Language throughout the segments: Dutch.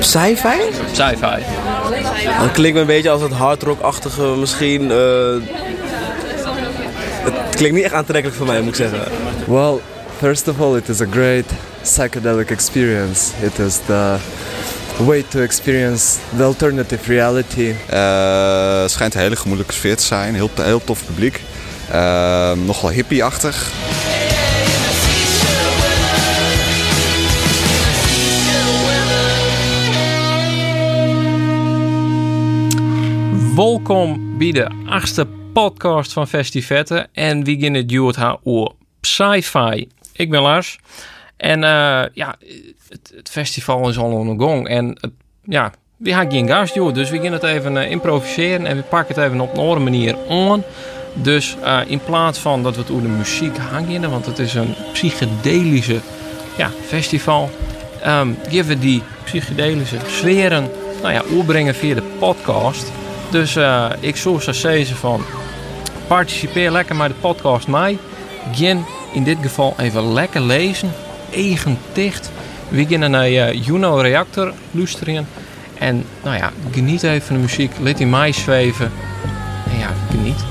Sci-fi? Sci-fi. Dat klinkt me een beetje als het hardrock-achtige misschien. eh, het klinkt niet echt aantrekkelijk voor mij, moet ik zeggen. Well, first of all, it is a great psychedelic experience. It is the way to experience the alternative reality. Eh, het schijnt een hele gemoedelijke sfeer te zijn. Heel, heel tof publiek. Eh, nogal hippie-achtig. Welkom bij de achtste podcast van Festivette. En wie gaan het duurt haar sci-fi. Ik ben Lars. En eh, ja, het, het festival is al de gang. En het, ja, we hebben geen gast, joh. Dus we gaan het even eh, improviseren. En we pakken het even op een andere manier aan. Dus eh, in plaats van dat we het over de muziek hangen, want het is een psychedelische ja, festival, ehm geven we die psychedelische sferen nou ja, oorbrengen via de podcast. Dus eh, ik zou zo zeggen van participeer lekker met de podcast mee. Gin in dit geval even lekker lezen, eigen dicht. We beginnen naar uh, Juno Reactor luisteren. En nou ja, geniet even van de muziek, laat die mij zweven. En ja, geniet.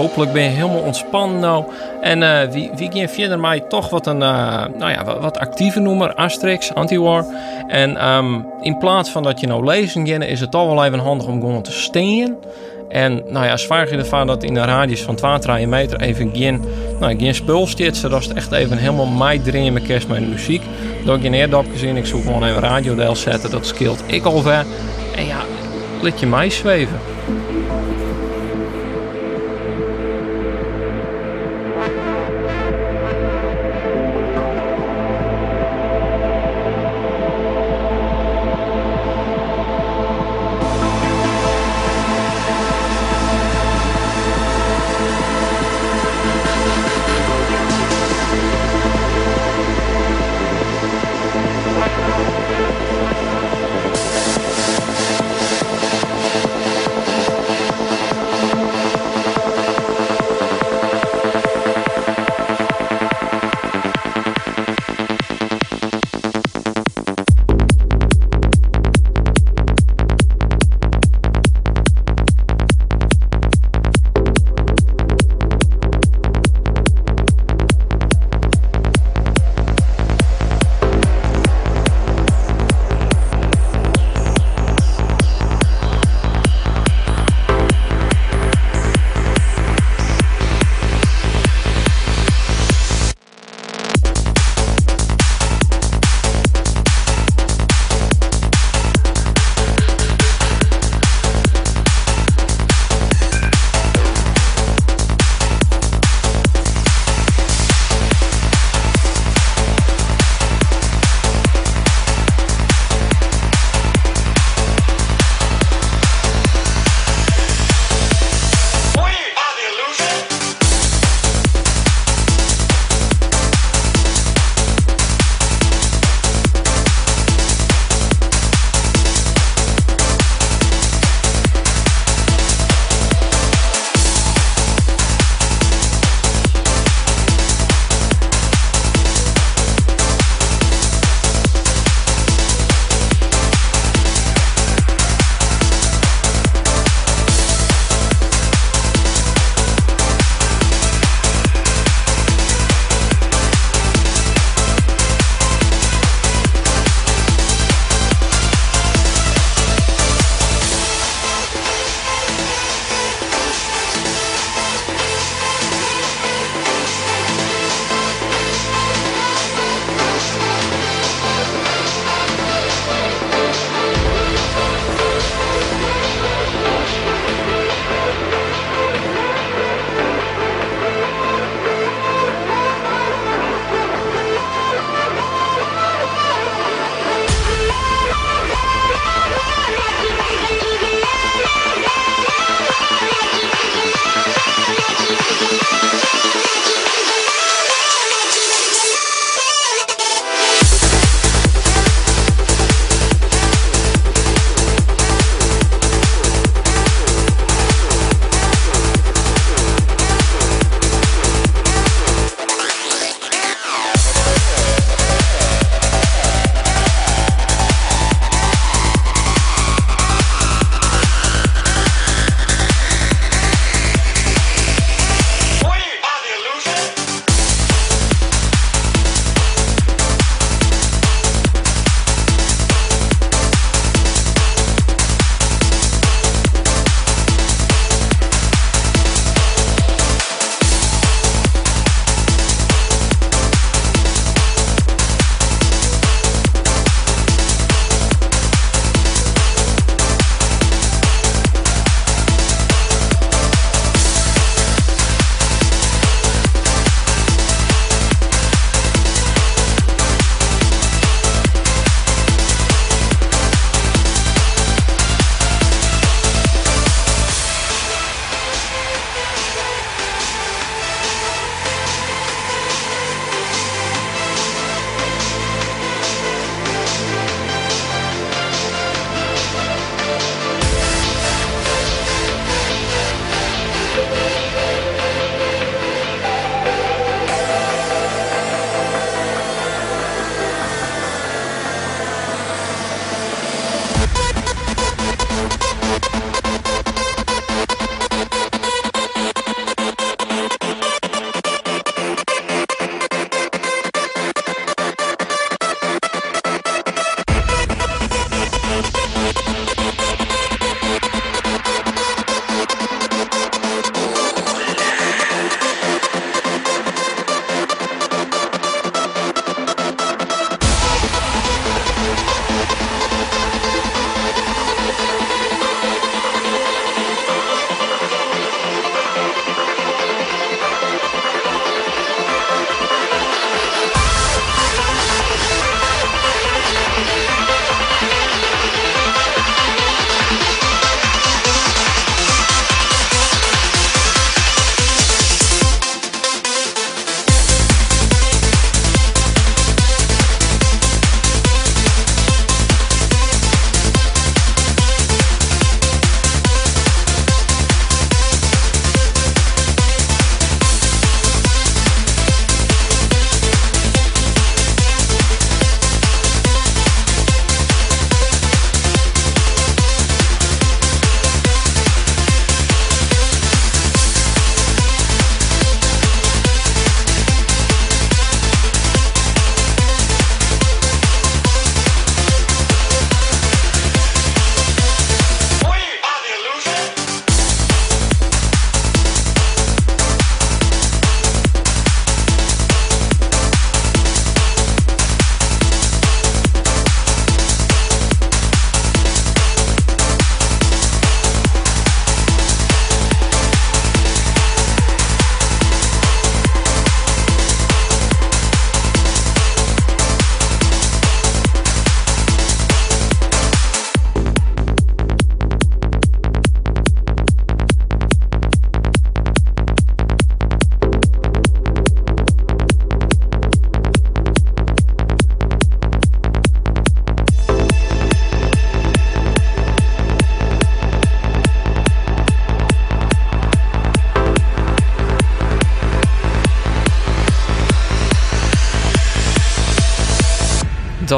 Hopelijk ben je helemaal ontspannen nou. En eh, wie, wie gaan verder mij toch wat een uh, nou ja, wat, actieve noemer, Asterix, Anti-War. En um, in plaats van dat je nou lezen gaat, is het toch wel even handig om gewoon te steen. En nou ja, zwaar je ervan dat in een radius van 2, meter even geen, nou, geen spul zit, zodat het echt even helemaal mij draaien met kerst met muziek. Dat ik geen eerdopje zien, ik zoek gewoon even radiodeel zetten, dat scheelt ik alweer. En ja, laat je mij zweven.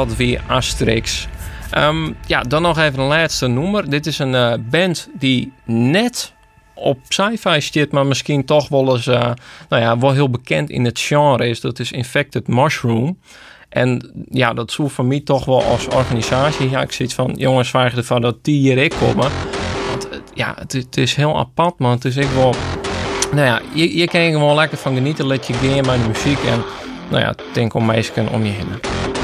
Dat weer Asterix. Ehm, ja, dan nog even een laatste noemer. Dit is een eh, band die net op sci-fi zit, maar misschien toch wel eens, eh, nou ja, wel heel bekend in het genre is. Dat is Infected Mushroom. En ja, dat zou voor mij toch wel als organisatie. Ja, ik zit van jongens, vragen ervan dat die hier ik komen. Want ja, het, het is heel apart, man. Het is ik wel. Nou ja, je, je kan er gewoon lekker van genieten. Let je game aan de muziek. En nou ja, denk om meisjes om je heen.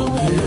for.